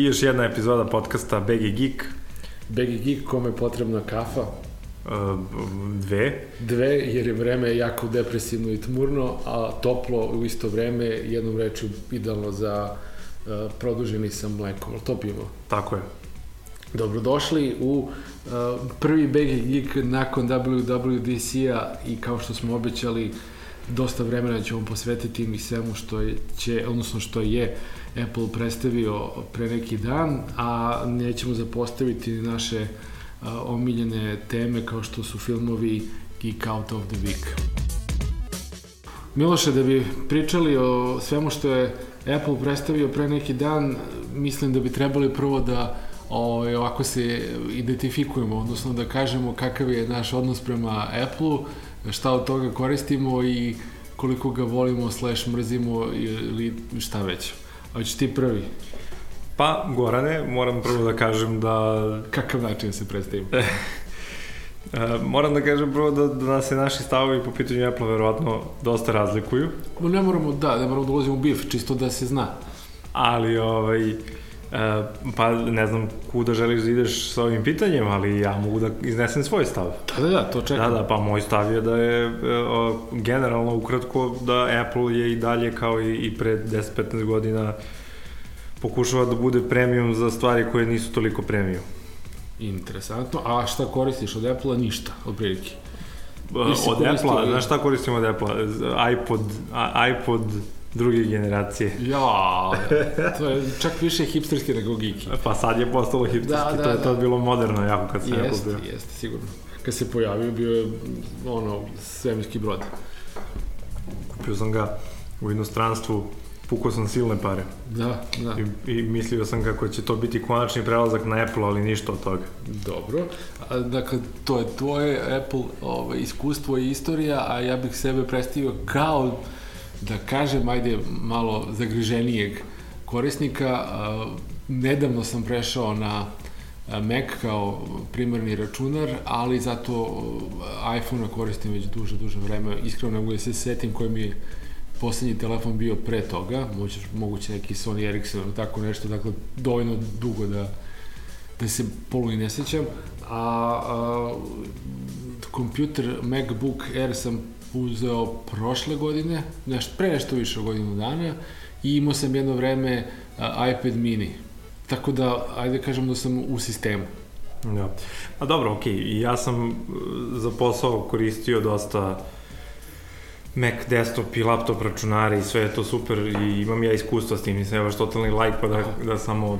I još jedna epizoda podcasta BG Geek. BG Geek, kome je potrebna kafa? Uh, dve. Dve, jer je vreme jako depresivno i tmurno, a toplo u isto vreme, jednom reču, idealno za uh, produženi sa mlekom. Ali to pivo? Tako je. Dobrodošli u uh, prvi BG Geek nakon WWDC-a i kao što smo obećali, dosta vremena ćemo posvetiti i svemu što je, će, odnosno što je Apple predstavio pre neki dan, a nećemo zapostaviti naše omiljene teme kao što su filmovi Geek Out of the Week. Miloše, da bi pričali o svemu što je Apple predstavio pre neki dan, mislim da bi trebali prvo da ovaj, ovako se identifikujemo, odnosno da kažemo kakav je naš odnos prema Apple-u, šta od toga koristimo i koliko ga volimo, slash mrzimo ili šta već. Hoće ti prvi. Pa, Gorane, moram prvo da kažem da... Kakav način se predstavim? Uh, moram da kažem prvo da, da se naši stavovi po pitanju Apple verovatno dosta razlikuju. No ne moramo, da, ne moramo da ulazimo u bif, čisto da se zna. Ali, ovaj, pa ne znam kuda želiš da ideš sa ovim pitanjem, ali ja mogu da iznesem svoj stav. Da, da, da, to čekam. Da, da, pa moj stav je da je uh, generalno ukratko da Apple je i dalje kao i, i pre 10-15 godina pokušava da bude premium za stvari koje nisu toliko premium. Interesantno. A šta koristiš od Apple-a? Ništa, od prilike. Od Apple-a, znaš šta koristim od Apple-a? iPod, iPod druge generacije. Ja, to je čak više hipsterski nego geeki. Pa sad je postalo hipsterski, da, da, to je da. to bilo moderno jako kad se Apple bio. Jeste, sigurno. Kad se pojavio bio je ono svemirski brod. Kupio sam ga u inostranstvu pukao sam silne pare. Da, da. I, I mislio sam kako će to biti konačni prelazak na Apple, ali ništa od toga. Dobro. A, dakle, to je tvoje Apple ovaj, iskustvo i istorija, a ja bih sebe predstavio kao, da kažem, ajde, malo zagriženijeg korisnika. Nedavno sam prešao na Mac kao primarni računar, ali zato iPhone-a koristim već duže, duže vreme. Iskreno ne mogu da se setim koji mi je poslednji telefon bio pre toga, moguće, moguće neki Sony Ericsson ili tako nešto, dakle, dovoljno dugo da, da se polu i ne sećam. A, a kompjuter MacBook Air sam uzeo prošle godine, nešto, pre nešto više od godinu dana, i imao sam jedno vreme a, iPad mini. Tako da, ajde kažem da sam u sistemu. Da. Pa dobro, okej, okay. ja sam uh, za posao koristio dosta Mac desktop i laptop računare i sve je to super i imam ja iskustva s tim, nisam ja baš totalni like pa da, da samo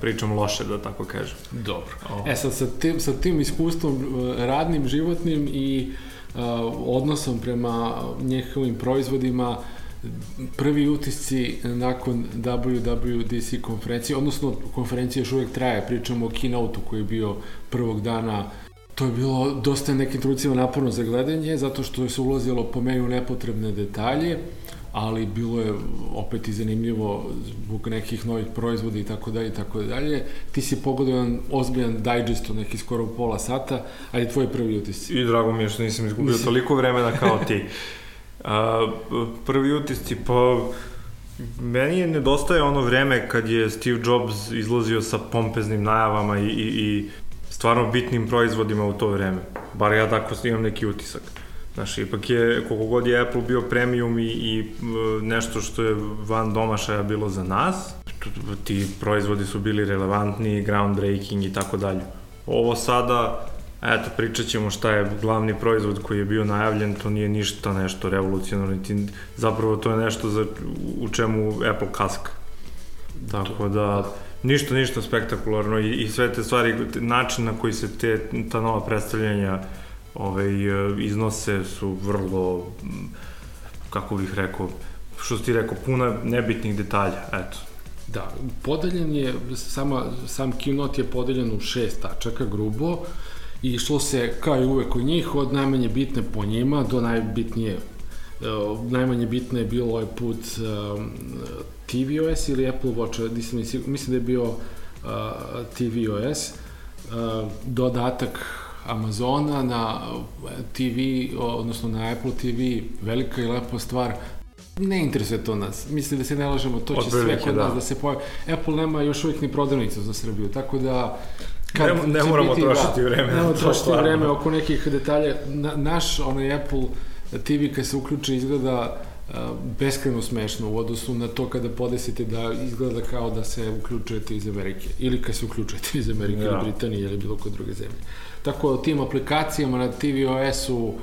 pričam loše, da tako kažem. Dobro. Oh. E sad, sa tim, sa tim iskustvom uh, radnim, životnim i uh, odnosom prema njihovim proizvodima, prvi utisci nakon WWDC konferencije, odnosno konferencija još uvek traje, pričamo o keynote-u koji je bio prvog dana To je bilo dosta nekim trucima naporno za gledanje, zato što se ulazilo po meni u nepotrebne detalje, ali bilo je opet i zanimljivo zbog nekih novih proizvoda i tako dalje i tako dalje. Ti si pogodio jedan ozbiljan digest od neki skoro pola sata, ali tvoj prvi utisci. I drago mi je što nisam izgubio Nisi. toliko vremena kao ti. A, prvi utisci, pa meni je nedostaje ono vreme kad je Steve Jobs izlazio sa pompeznim najavama i, i, i stvarno bitnim proizvodima u to vreme. Bar ja tako imam neki utisak. Znaš, ipak je, koliko god je Apple bio premium i, i nešto što je van domašaja bilo za nas, ti proizvodi su bili relevantni, groundbreaking i tako dalje. Ovo sada, eto, pričat ćemo šta je glavni proizvod koji je bio najavljen, to nije ništa nešto revolucionarno, zapravo to je nešto za, u čemu Apple kaska. Tako da, ništa, ništa spektakularno i, i sve te stvari, način na koji se te, ta nova predstavljanja ovaj, iznose su vrlo, kako bih rekao, što ti rekao, puno nebitnih detalja, eto. Da, podeljen je, sama, sam keynote je podeljen u šest tačaka, grubo, i išlo se, kao i uvek od njih, od najmanje bitne po njima do najbitnije Uh, najmanje bitno je bilo ovaj put um, tvOS ili Apple Watch, nisam mislim da je bio uh, tvOS, uh, dodatak Amazona na TV, odnosno na Apple TV, velika i lepa stvar. Ne interesuje to nas. Mislim da se ne lažemo, to će Od sve prilike, kod da. nas da se pojavi. Apple nema još uvijek ni prodavnicu za Srbiju, tako da... Ne- ne će moramo biti, trošiti vreme na Ne moramo trošiti stvarno. vreme oko nekih detalja. Na, naš, onaj Apple TV kad se uključi izgleda uh, beskreno smešno u odnosu na to kada podesite da izgleda kao da se uključujete iz Amerike ili kad se uključujete iz Amerike Da. ili Britanije ili bilo koje druge zemlje. Tako o tim aplikacijama na tvOS-u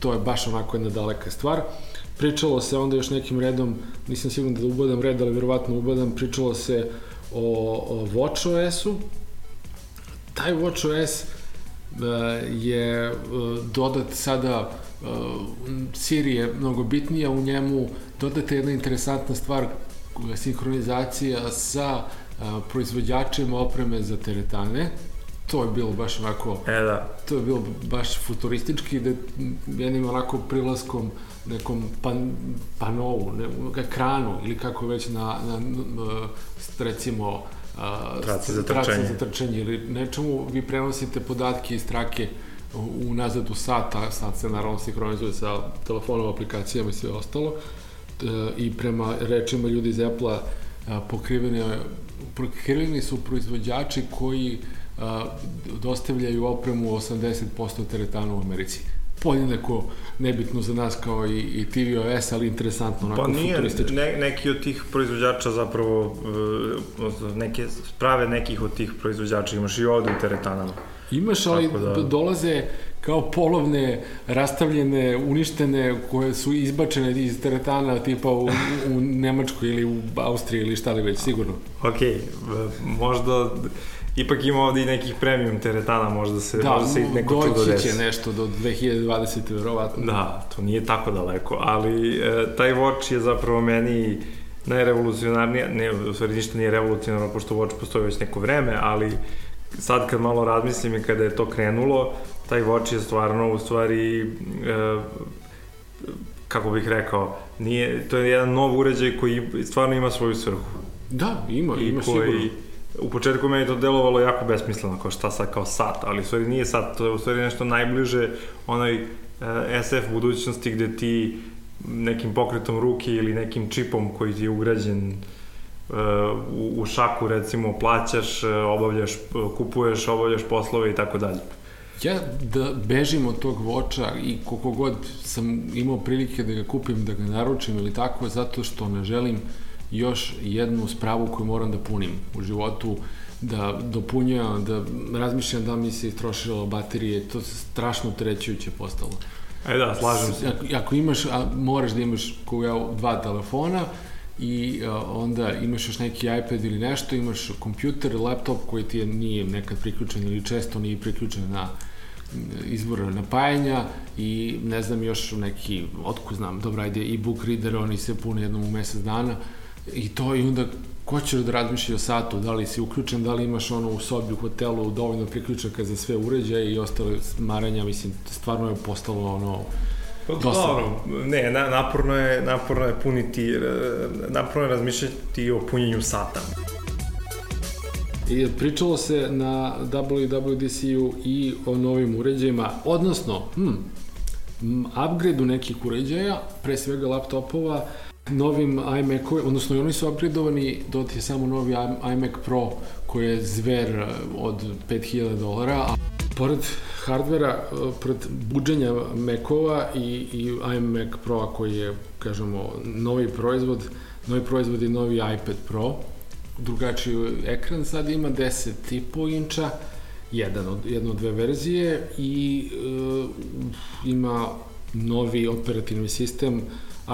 to je baš onako jedna daleka stvar. Pričalo se onda još nekim redom, nisam siguran da ubadam red, ali verovatno ubadam, pričalo se o, o WatchOS-u. Taj WatchOS uh, je uh, dodat sada uh, Siri je mnogo bitnija u njemu, dodata je jedna interesantna stvar sinhronizacija sa proizvođačima opreme za teretane. To je bilo baš onako E da, to je bilo baš futuristički, da jednim onako prilaskom nekom pan, panovu, ne, ekranu ili kako već na, na, na recimo a, Traci za traci trčanje. za trčanje ili nečemu, vi prenosite podatke iz trake u- unazad u sat, a sat se naravno sinhronizuje sa telefonom, aplikacijama i sve ostalo. E, I prema rečima ljudi iz Apple-a a, pokrivene, pokriveni su proizvođači koji a, dostavljaju opremu 80% teretana u Americi. Podjednako nebitno za nas kao i, i tvOS, ali interesantno, onako pa nije, futuristički. ne, neki od tih proizvođača zapravo, e, neke sprave nekih od tih proizvođača imaš i ovde u teretanama. Imaš, ali Tako da- dolaze kao polovne, rastavljene, uništene, koje su izbačene iz teretana tipa u, u Nemačkoj ili u Austriji ili šta li već, sigurno. Ok, e, možda ipak ima ovde i nekih premium teretana, možda se, Da, možda se i neko čudo doći desi. će nešto do 2020. verovatno. Da, to nije tako daleko, ali e, taj Watch je zapravo meni najrevolucionarnija, ne, u stvari ništa nije revolucionarno, pošto Watch postoji već neko vreme, ali sad kad malo razmislim i kada je to krenulo, taj Watch je stvarno u stvari, e, kako bih rekao, nije, to je jedan nov uređaj koji stvarno ima svoju svrhu. Da, ima, I ima koji, sigurno. U početku meni to delovalo jako besmisleno, kao šta sad kao sat, ali u stvari nije sat, to je u stvari nešto najbliže onoj e, SF budućnosti gde ti nekim pokretom ruke ili nekim čipom koji ti je ugrađen e, u, u šaku recimo plaćaš, e, obavljaš, kupuješ, obavljaš poslove i tako dalje. Ja da bežim od tog voča i koliko god sam imao prilike da ga kupim, da ga naručim ili tako, zato što ne želim još jednu spravu koju moram da punim u životu, da dopunjujem, da razmišljam da mi se istrošilo baterije, to je strašno trećujuće postalo. E da, slažem se. Ako, ako imaš, a moraš da imaš kao ja, dva telefona i a, onda imaš još neki iPad ili nešto, imaš kompjuter, laptop koji ti je, nije nekad priključen ili često nije priključen na m, izvor napajanja i ne znam još neki, otko znam, dobro ajde e-book reader, oni se pune jednom u mesec dana i to i onda ko ćeš da razmišlja o satu, da li si uključen, da li imaš ono u sobi u hotelu dovoljno priključaka za sve uređaje i ostale smaranja, mislim, stvarno je postalo ono, Pa Dosta. dobro, ne, na, naporno je, naporno je puniti, e, naporno je razmišljati o punjenju sata. I pričalo se na WWDC-u i o novim uređajima, odnosno, hm, upgrade-u nekih uređaja, pre svega laptopova, novim iMac-ovima, odnosno i oni su upgradeovani, dot je samo novi iMac Pro koji je zver eh, od 5000 dolara, a pored hardvera, eh, pored buđenja Mac-ova i, i iMac Pro koji je, kažemo, novi proizvod, novi proizvod je novi iPad Pro, drugačiji ekran sad ima 10,5 inča, jedan od, jedno od dve verzije i e, ima novi operativni sistem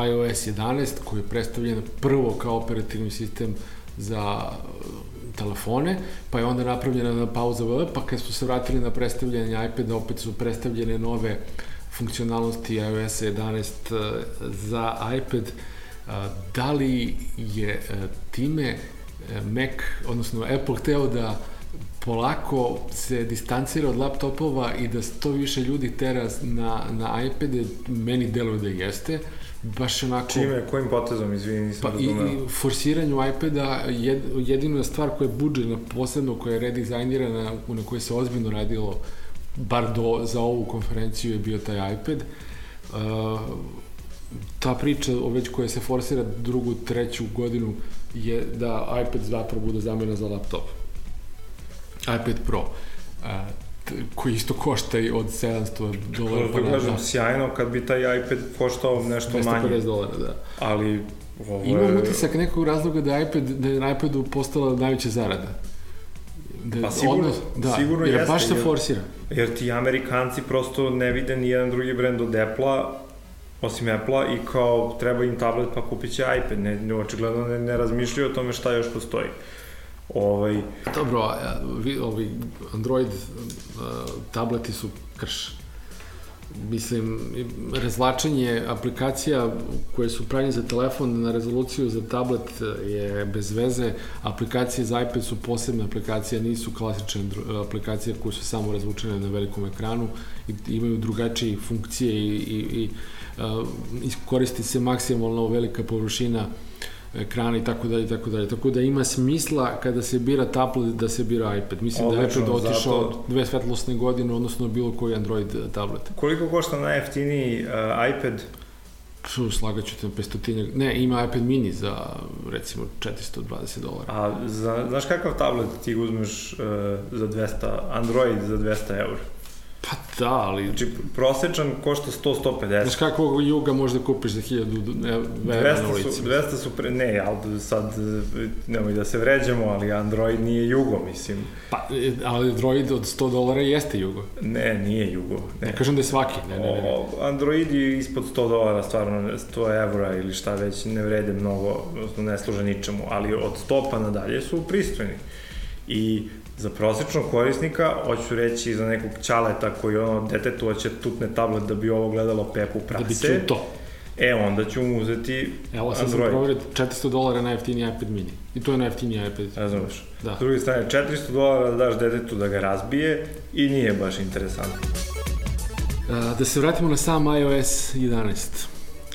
iOS 11 koji je predstavljen prvo kao operativni sistem za e, telefone, pa je onda napravljena na pauza VV, pa kad su se vratili na predstavljanje iPada, opet su predstavljene nove funkcionalnosti iOS 11 e, za iPad. A, Da li je e, time e, Mac, odnosno Apple hteo da polako se distancira od laptopova i da što više ljudi tera na, na iPade, meni deluje da jeste. Baš onako... Čime, kojim potezom, izvini, nisam Pa i, razumeo. i forsiranju iPada jed, jedina stvar koja je budžena posebno, koja je redizajnirana, na kojoj se ozbiljno radilo, bar do, za ovu konferenciju je bio taj iPad. Uh, ta priča o već koja se forsira drugu, treću godinu je da iPad zapravo bude zamena za laptop. iPad Pro. A, koji isto košta i od 700 dolara. Pa da kažem, sjajno kad bi taj iPad koštao nešto manje. 250 dolara, da. Ali ovo je... Imam utisak nekog razloga da, iPad, da je na iPadu postala najveća zarada. Da, Pa sigurno- odnos, da, sigurno jer jeste, baš se forsira. Jer ti Amerikanci prosto ne vide ni jedan drugi brend od Apple-a, osim Apple-a, i kao treba im tablet pa kupit će iPad. Ne, ne, očigledno ne, ne razmišljaju o tome šta još postoji. Ovaj, Dobro, ovi Android tableti su krš. Mislim, razlačenje aplikacija koje su pravljene za telefon na rezoluciju za tablet je bez veze. Aplikacije za iPad su posebne aplikacije, nisu klasične dru- aplikacije koje su samo razvučene na velikom ekranu i imaju drugačije funkcije i, i, i a, iskoristi se maksimalno velika površina ekrana i tako dalje i tako dalje. Tako da ima smisla kada se bira tablet da se bira iPad. Mislim da je Odlično, iPad otišao zato- dve svetlosne godine odnosno bilo koji Android tablet. koliko košta najjeftiniji uh, iPad? Šu, slagaću te na 500 Ne, ima iPad mini za recimo 420 dolara. A za, znaš kakav tablet ti uzmeš uh, za 200, Android za 200 eur? Da, ali... Znači, prosečan košta 100-150. Znaš kakvog juga možda kupiš za 1000 ne, vera na 200 ulici? su, 200 su pre, ne, ali sad, nemoj da se vređamo, ali Android nije Jugo, mislim. Pa, ali Android od 100 dolara jeste jugo. Ne, nije Jugo. Ne. Ne kažem da je svaki, ne, ne, ne. Android je ispod 100 dolara, stvarno 100 evra ili šta već ne vrede mnogo, odnosno ne služe ničemu, ali od 100 pa nadalje su pristojni. I za prosječnog korisnika, hoću reći za nekog ćaleta koji ono detetu hoće tutne tablet da bi ovo gledalo Pepu Da bi prase, čuo to. e onda ću mu uzeti Evo, sad sam Android. proverio 400 dolara najjeftiniji iPad mini. I to je najjeftiniji iPad. Razumeš? Da. S druge strane, 400 dolara da daš detetu da ga razbije i nije baš interesantno. A, Da se vratimo na sam iOS 11.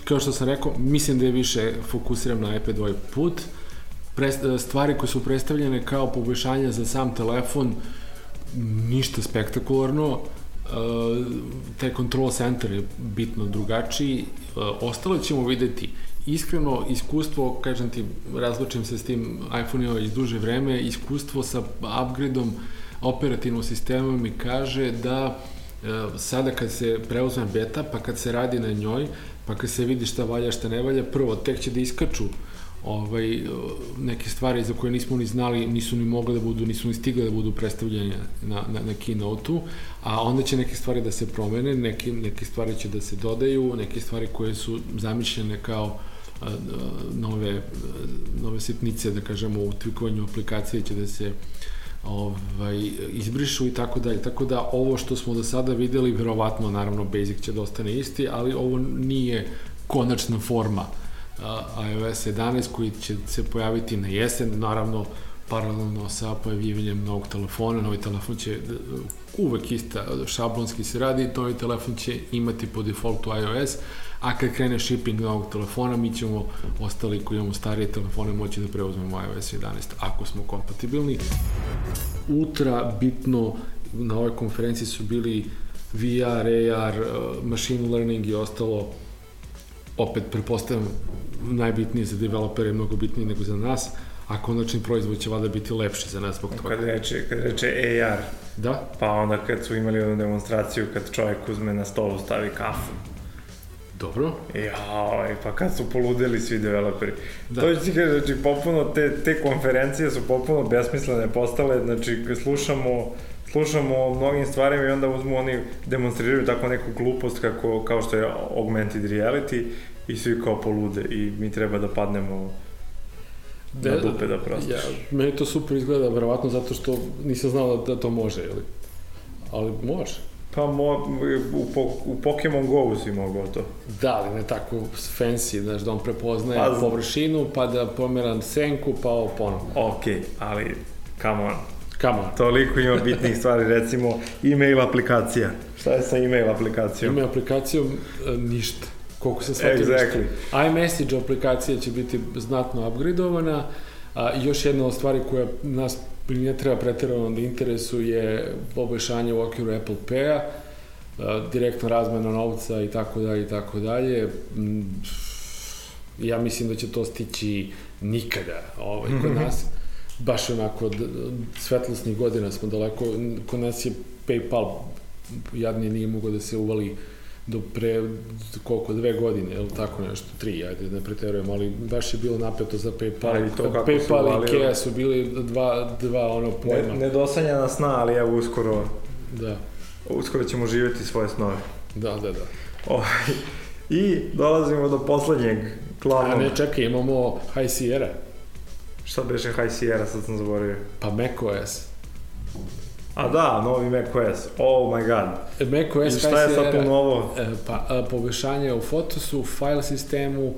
Kao što sam rekao, mislim da je više fokusiram na iPad ovaj put. Pre- stvari koje su predstavljene kao poboljšanja za sam telefon, ništa spektakularno. E, taj control center je bitno drugačiji. E, ostalo ćemo videti. Iskreno, iskustvo, kažem ti, razlučim se s tim iPhone-ima iz duže vreme, iskustvo sa upgradeom operativnog sistema mi kaže da e, sada kad se preuzme beta, pa kad se radi na njoj, pa kad se vidi šta valja, šta ne valja, prvo, tek će da iskaču ovaj, e, neke stvari za koje nismo ni znali, nisu ni mogle da budu, nisu ni stigle da budu predstavljene na, na, na keynote-u, a onda će neke stvari da se promene, neke, neke stvari će da se dodaju, neke stvari koje su zamišljene kao a, a, nove, nove sitnice, da kažemo, u tvikovanju aplikacije će da se ovaj, izbrišu i tako dalje. Tako da ovo što smo do sada videli, verovatno, naravno, Basic će da ostane isti, ali ovo nije konačna forma iOS 11 koji će se pojaviti na jesen, naravno paralelno sa pojavljivanjem novog telefona, novi telefon će d- uvek ista, šablonski se radi, novi telefon će imati po defaultu iOS, a kad krene shipping novog telefona, mi ćemo ostali koji imamo starije telefone moći da preuzmemo iOS 11, ako smo kompatibilni. Ultra bitno na ovoj konferenciji su bili VR, AR, uh, machine learning i ostalo opet prepostavljam najbitnije za developere je mnogo bitnije nego za nas, a konačni proizvod će vada biti lepši za nas zbog toga. Kad reče, kad reče AR, Da? pa onda kad su imali onu demonstraciju kad čovjek uzme na stolu stavi kafu. Dobro. Jao, pa kad su poludeli svi developeri. Da. To ću ti kažem, znači, popuno, te, te konferencije su popuno besmislene postale, znači, slušamo, slušamo o mnogim stvarima i onda uzmu oni, demonstriraju tako neku glupost kako, kao što je augmented reality i svi kao polude i mi treba da padnemo na dupe da prostiš. Ja, meni to super izgleda, verovatno zato što nisam znao da, da to može, ili? Ali može. Pa mo, u, po, u Pokemon Go si mogao to. Da, ali ne tako fancy, znaš, da on prepoznaje Pa, površinu, pa da pomera senku, pa ovo ponovno. Ok, ali, come on, Come on. toliko ima bitnih stvari, recimo email aplikacija. Šta je sa email aplikacijom? Ima aplikacijom e, ništa. Koliko sam shvatio Exactly. iMessage aplikacija će biti znatno upgradeovana. A, još jedna od stvari koja nas ne treba pretjerano da interesuje poboljšanje u okviru Apple Pay-a. direktna razmena novca i tako dalje i tako dalje. Mm, Ja mislim da će to stići nikada ovaj, kod nas. Baš onako, od svetlosnih godina smo daleko. Kod nas je PayPal jadni nije mogao da se uvali do pre, koliko, dve godine, ili tako nešto, tri, ajde, da ne preterujem, ali baš je bilo napeto za PayPal. Ali to kako PayPal i Kea su bili dva, dva ono pojma. Ne, nedosanjana sna, ali evo uskoro, Da, uskoro ćemo živjeti svoje snove. da, da, da. Ovaj, I dolazimo do poslednjeg A glavnog. ne, čekaj, imamo High Sierra, Šta beše High Sierra, sad sam zaboravio. pa macOS. A da, novi macOS. Oh my god. macOS I šta je sad tu novo? e, pa, a, poboljšanje u Photosu, file sistemu,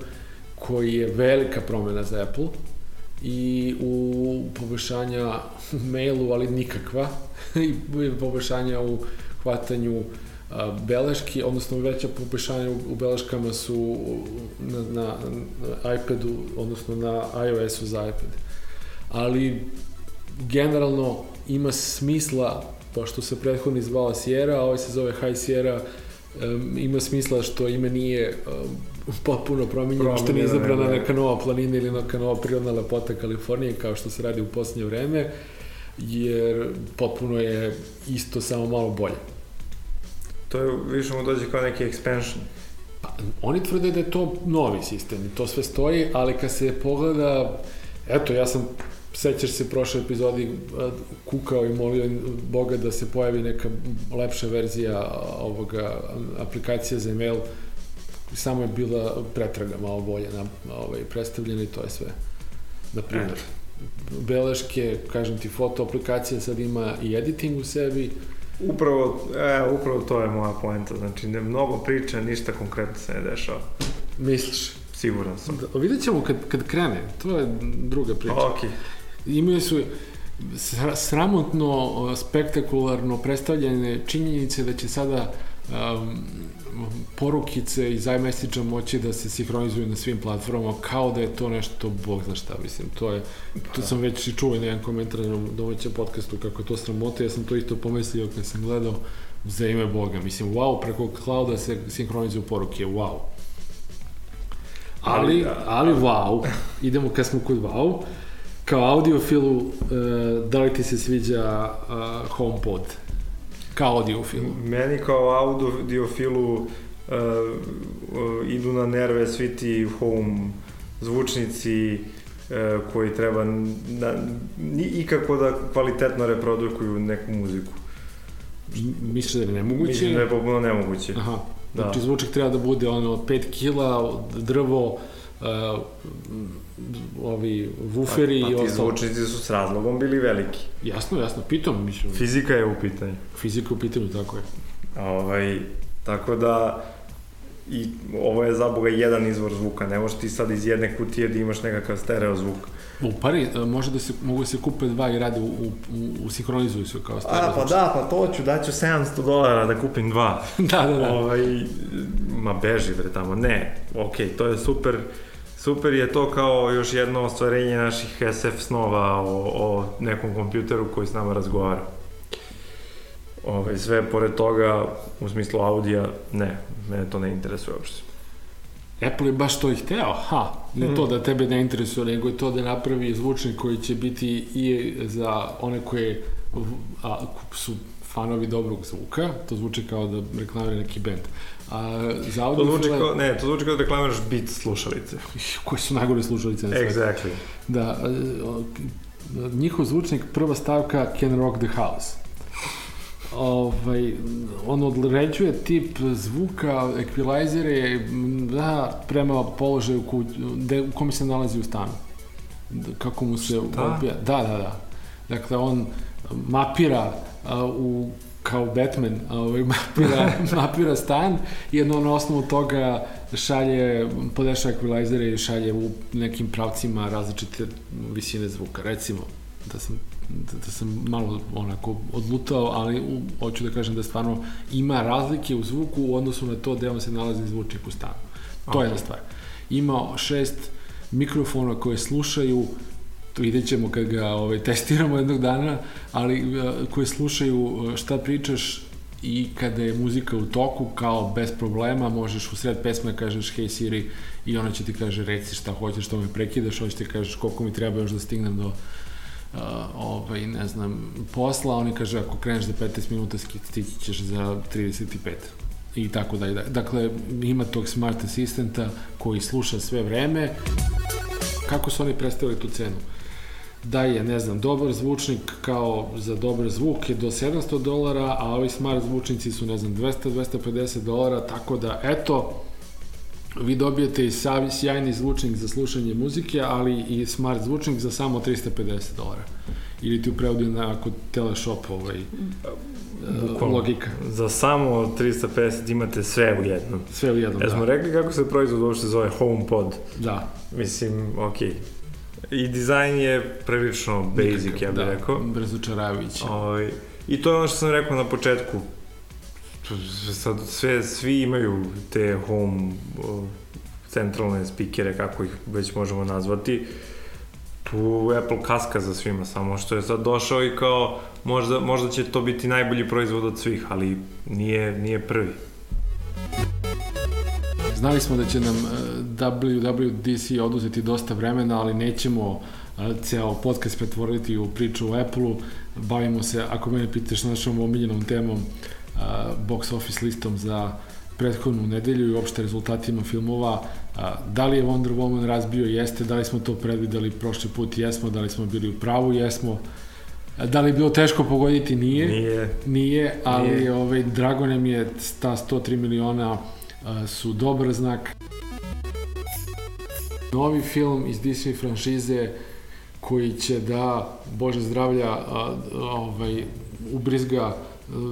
koji je velika promena za Apple, i u poboljšanja u mailu, ali nikakva, i poboljšanja u hvatanju beleški, odnosno veća poboljšanja u, u beleškama su na, na, na iPadu, odnosno na iOS-u za iPad. Ali generalno ima smisla, pošto se prethodni zvala Sierra, a ovaj se zove High Sierra, um, ima smisla što ime nije um, potpuno promenjeno, što nije izabrana da. neka nova planina ili neka nova prirodna lepota Kalifornije, kao što se radi u posljednje vreme, jer potpuno je isto, samo malo bolje. To je, više mu dođe kao neki expansion. Pa, oni tvrde da je to novi sistem i to sve stoji, ali kad se pogleda, eto, ja sam, sećaš se prošle epizodi, kukao i molio Boga da se pojavi neka lepša verzija ovoga aplikacije za email, samo je bila pretraga malo bolje na, ovaj, predstavljena i to je sve. Na primjer, beleške, kažem ti, foto aplikacija sad ima i editing u sebi, Upravo, e, upravo to je moja poenta. Znači, ne mnogo priča, ništa konkretno se ne dešava. misliš? Siguran sam. Da, vidjet ćemo kad, kad krene, to je druga priča. Ok. Imaju su sra- sramotno spektakularno predstavljene činjenice da će sada um, porukice iz iMessage-a moći da se sinhronizuju na svim platformama kao da je to nešto, bog zna šta, mislim, to je, to sam već i čuo na jedan komentar na domaćem podcastu kako je to sramota, ja sam to isto pomislio kad sam gledao za ime Boga, mislim, wow, preko clouda se sinhronizuju poruke, wow. Ali, ali wow, idemo kad smo kod wow, kao audiofilu, uh, da li ti se sviđa uh, HomePod? Kao audiofilu. Meni kao audiofilu uh, uh, idu na nerve svi ti home zvučnici uh, koji treba na, ni, ikako da kvalitetno reprodukuju neku muziku. Misliš da je nemoguće? Mislim da je potpuno nemoguće. Aha, Da. znači zvučak treba da bude ono 5 kila, drvo, uh, ovi wuferi pa, i pa ti ostalo. zvučnici su s razlogom bili veliki. Jasno, jasno, pitam, mislim, Fizika je u pitanju. fizika u pitanju, tako je. Ovaj, tako da i ovo je za boga jedan izvor zvuka, ne možeš ti sad iz jedne kutije da imaš nekakav stereo zvuk. U pari, uh, može da se, mogu da se kupe dva i rade u, u, u, sinhronizuju se kao stereo A, pa da, pa to ću, daću 700 dolara da kupim dva. da, da, da. Ovaj, ma beži bre tamo, ne, okej, to je super, super je to kao još jedno ostvarenje naših SF snova o, o nekom kompjuteru koji s nama razgovara. Ovaj, sve pored toga, u smislu audija, ne, mene to ne interesuje uopšte. Apple je baš to i hteo, ha, ne Mhm. to da tebe ne interesuje, nego je to da napravi zvučnik koji će biti i za one koje a, su fanovi dobrog zvuka, to zvuči kao da reklamira neki bend. A za To audio zvuči kao, ne, to zvuči kao da reklamiraš bit slušalice. koji su najgore slušalice na svetu. Exactly. Da, e, njihov zvučnik, prva stavka Can Rock the House. Ovaj, on određuje tip zvuka, ekvilajzere, m, da, prema položaju ku, de, u kome se nalazi u stanu. Kako mu se Šta? odbija. Da, da, da. Dakle, on mapira a, u kao Batman, ovaj, mapira, mapira stan i jedno na osnovu toga šalje, podešava ekvilajzere i šalje u nekim pravcima različite visine zvuka. Recimo, da sam da, da sam malo onako odlutao, ali u, hoću da kažem da stvarno ima razlike u zvuku u odnosu na to gde on se nalazi zvučnik u stanu. To je jedna stvar. Ima šest mikrofona koje slušaju vidjet ćemo kad ga ovaj, testiramo jednog dana, ali uh, koje slušaju uh, šta pričaš i kada je muzika u toku, kao bez problema, možeš u sred pesme kažeš Hey Siri i ona će ti kaže reci šta hoćeš, što me prekidaš, hoće ti kažeš koliko mi treba još da stignem do uh, ovaj, ne znam, posla, oni kaže ako kreneš za 15 minuta stići ćeš za 35 i tako dalje. Dakle, ima tog smart asistenta koji sluša sve vreme. Kako su oni predstavili tu cenu? Da je, ne znam, dobar zvučnik kao za dobar zvuk je do 700 dolara, a ovi smart zvučnici su, ne znam, 200-250 dolara, tako da, eto, vi dobijete i sjajni zvučnik za slušanje muzike, ali i smart zvučnik za samo 350 dolara. Ili ti u prevodu na kod teleshop ovaj, Bukvalno, logika. Za samo 350 imate sve u jednom. Sve u jednom, da. smo rekli kako se proizvod uopšte zove HomePod? Da. Mislim, okej. Okay I dizajn je prilično basic, Nikakav, ja bih da, rekao. Brzočaravajući. Ovaj, I to je ono što sam rekao na početku. Sad sve, svi imaju te home centralne spikere, kako ih već možemo nazvati. Tu Apple kaska za svima, samo što je sad došao i kao možda, možda će to biti najbolji proizvod od svih, ali nije, nije prvi. Znali smo da će nam e, WWDC oduzeti dosta vremena, ali nećemo ceo podcast pretvoriti u priču o Apple-u. Bavimo se, ako mene pitaš, našom omiljenom temom box office listom za prethodnu nedelju i uopšte rezultatima filmova. Da li je Wonder Woman razbio? Jeste. Da li smo to predvideli prošli put? Jesmo. Da li smo bili u pravu? Jesmo. Da li je bilo teško pogoditi? Nije. Nije. Nije, ali Nije. Ovaj, drago nam je ta 103 miliona su dobar znak. Novi film iz Disney franšize koji će da, Bože zdravlja, a, ovaj, ubrizga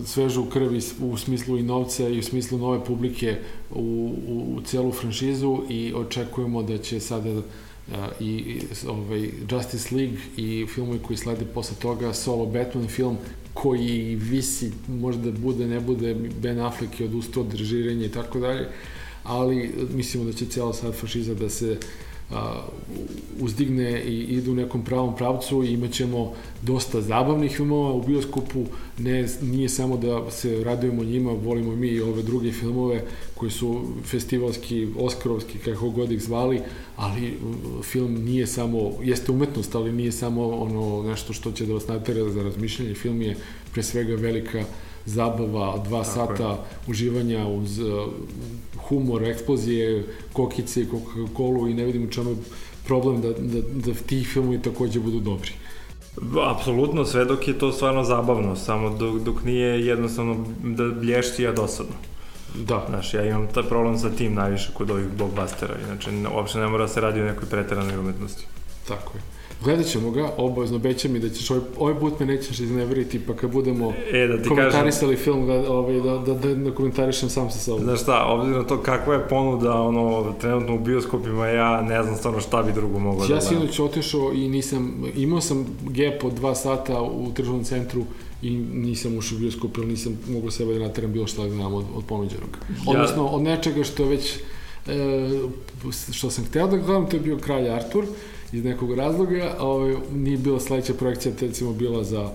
svežu krvi u smislu i novca i u smislu nove publike u, u, u celu franšizu i očekujemo da će sada i, i ovaj, Justice League i filmovi koji slede posle toga, solo Batman film koji visi, možda bude, ne bude, Ben Affleck je odustao od režiranja i tako dalje, ali mislimo da će cijela sad fašiza da se a, uzdigne i ide u nekom pravom pravcu i imat ćemo dosta zabavnih filmova u bioskopu, ne, nije samo da se radujemo njima, volimo mi i ove druge filmove koji su festivalski, oskarovski, kako god ih zvali, ali film nije samo, jeste umetnost, ali nije samo ono nešto što će da vas natera za razmišljanje, film je pre svega velika zabava, dva Tako sata je. uživanja uz humor, eksplozije, kokice i Coca-Cola i ne vidim u čemu problem da, da, da ti filmovi takođe budu dobri. Apsolutno, sve dok je to stvarno zabavno, samo dok, dok nije jednostavno da blješti, a dosadno. Da. Znaš, ja imam taj problem sa tim najviše kod ovih blockbustera, inače uopšte ne mora da se radi o nekoj preteranoj umetnosti. Tako je. Gledat ćemo ga, obavezno, obeća mi da ćeš ovaj, ovaj put me nećeš izneveriti, pa kad budemo e, da ti komentarisali kažem, film, da, ovaj, da, da, da, da komentarišem sam sa sobom. Znaš šta, obzirom na to kakva je ponuda ono, trenutno u bioskopima, ja ne znam stvarno šta bi drugo mogao ja da Ja sinoć otišao i nisam, imao sam gap od dva sata u tržnom centru i nisam ušao u bioskop, ili nisam mogao sebe da nateram bilo šta da gledam od, od pomeđenog. Odnosno, od nečega što već, e, što sam hteo da gledam, to je bio Kralj Artur, iz nekog razloga, ovaj, nije bila sledeća projekcija, te recimo bila za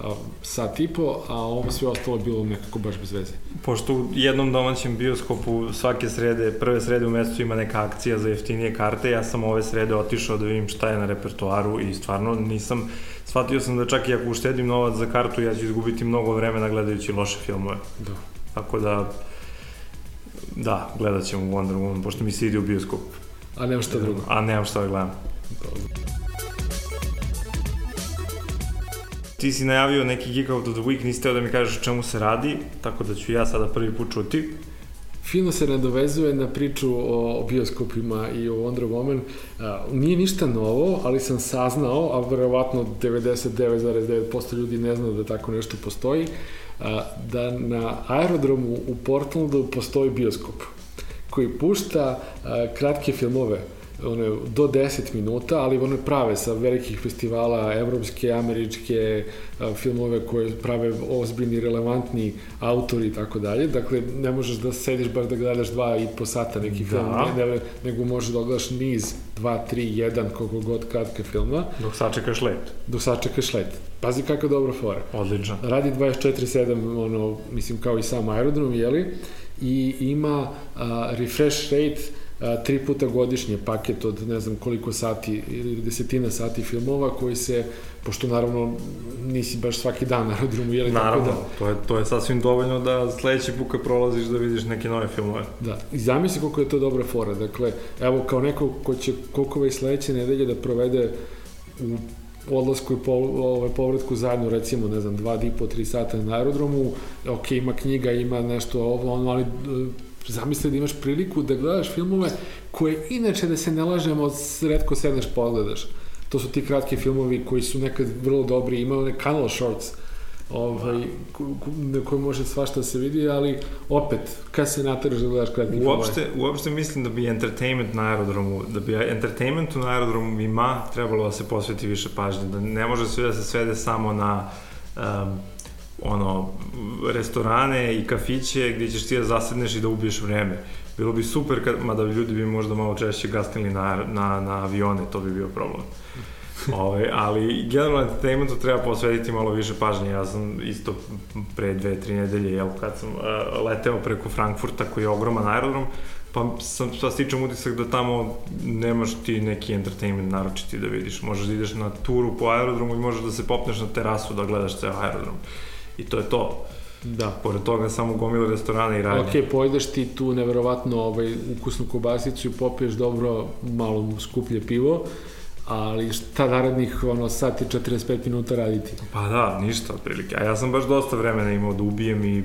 a, sat i po, a ovo sve ostalo bilo nekako baš bez veze. Pošto u jednom domaćem bioskopu svake srede, prve srede u mesecu ima neka akcija za jeftinije karte, ja sam ove srede otišao da vidim šta je na repertoaru i stvarno nisam, shvatio sam da čak i ako uštedim novac za kartu, ja ću izgubiti mnogo vremena gledajući loše filmove. Da. Tako da, da, gledat ćemo Wonder Woman, pošto mi se ide u bioskop. A nemam šta drugo. A nemam šta da gledam. Ti si najavio neki Geek of the Week, niste da mi kažeš o čemu se radi, tako da ću ja sada prvi put čuti. Film se nadovezuje na priču o bioskopima i o Wonder Woman. nije ništa novo, ali sam saznao, a verovatno 99,9% ljudi ne zna da tako nešto postoji, da na aerodromu u Portlandu postoji bioskop koji pušta kratke filmove one, do 10 minuta, ali one prave sa velikih festivala, evropske, američke, filmove koje prave ozbiljni, relevantni autori i tako dalje. Dakle, ne možeš da sediš baš da gledaš dva i po sata neki film, Da. ne, ne, nego možeš da gledaš niz, dva, tri, jedan, koliko god kratke filma, Dok sačekaš let. dok sačekaš let. Pazi kakva dobra fora Odlično. radi 24-7, ono, mislim, kao i sam aerodrom, jeli? I ima a, refresh rate a, tri puta godišnje paket od ne znam koliko sati ili desetina sati filmova koji se, pošto naravno nisi baš svaki dan na aerodromu, jeli? tako Naravno, Da, to je, to je sasvim dovoljno da sledeći put kad prolaziš da vidiš neke nove filmove. Da, i zamisli koliko je to dobra fora. Dakle, evo kao neko ko će koliko već sledeće nedelje da provede u odlasku i po, ovaj, povratku zajedno, recimo, ne znam, dva, di po, tri sata na aerodromu, ok, ima knjiga, ima nešto ovo, ono, ali zamisli da imaš priliku da gledaš filmove koje inače, da se ne lažemo, redko sedneš pogledaš. To su ti kratki filmovi koji su nekad vrlo dobri, ima one Canal Shorts, ovaj, na koji može svašta da se vidi, ali opet, kad se nateraš da gledaš kratki film? Uopšte, uopšte mislim da bi entertainment na aerodromu, da bi entertainmentu na aerodromu ima trebalo da se posveti više pažnje, da ne može sve da se svede samo na um, ono, restorane i kafiće gdje ćeš ti da zasedneš i da ubiješ vreme. Bilo bi super, kad, mada ljudi bi možda malo češće gasnili na, na, na avione, to bi bio problem. Ove, ali generalno entertainmentu treba posvetiti malo više pažnje. Ja sam isto pre dve, tri nedelje, jel, kad sam uh, leteo preko Frankfurta koji je ogroman aerodrom, pa sam pa stičem utisak da tamo nemaš ti neki entertainment naročiti da vidiš. Možeš da ideš na turu po aerodromu i možeš da se popneš na terasu da gledaš ceo aerodrom. I to je to. Da. Pored toga samo gomila restorana i radnje. Ok, pojedeš ti tu neverovatno ovaj, ukusnu kobasicu i popiješ dobro, malo skuplje pivo, ali šta narednih ono, sat i 45 minuta raditi? Pa da, ništa otprilike. A ja sam baš dosta vremena imao da ubijem i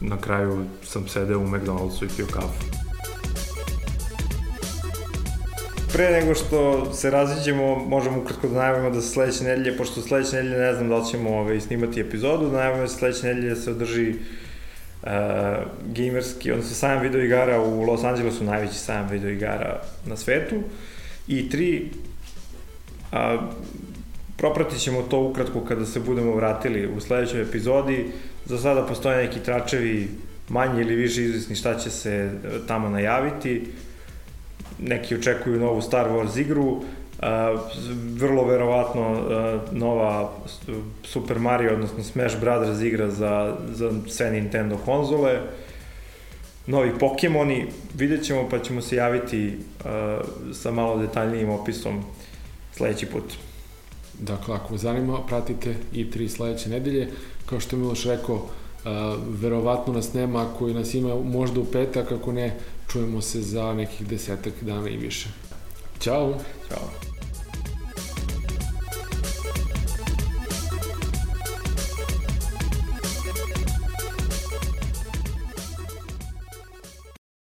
na kraju sam sedeo u McDonald'su i pio kafu. Pre nego što se raziđemo, možemo ukratko da najavimo da se sledeće nedelje, pošto sledeće nedelje ne znam da li ćemo ovaj, snimati epizodu, da najavimo da se sledeće nedelje se održi uh, gamerski, odnosno sajam videoigara u Los Angelesu, najveći sajam videoigara na svetu. I tri, a, propratit ćemo to ukratko kada se budemo vratili u sledećoj epizodi. Za sada postoje neki tračevi manje ili više izvisni šta će se e, tamo najaviti. Neki očekuju novu Star Wars igru, vrlo verovatno nova Super Mario, odnosno Smash Brothers igra za, za sve Nintendo konzole, novi Pokemoni, vidjet ćemo pa ćemo se javiti sa malo detaljnijim opisom sledeći put. Dakle, ako vas zanima, pratite i tri sledeće nedelje. Kao što je Miloš rekao, verovatno nas nema, koji nas ima možda u petak, ako ne, čujemo se za nekih desetak dana i više. Ćao! Ćao.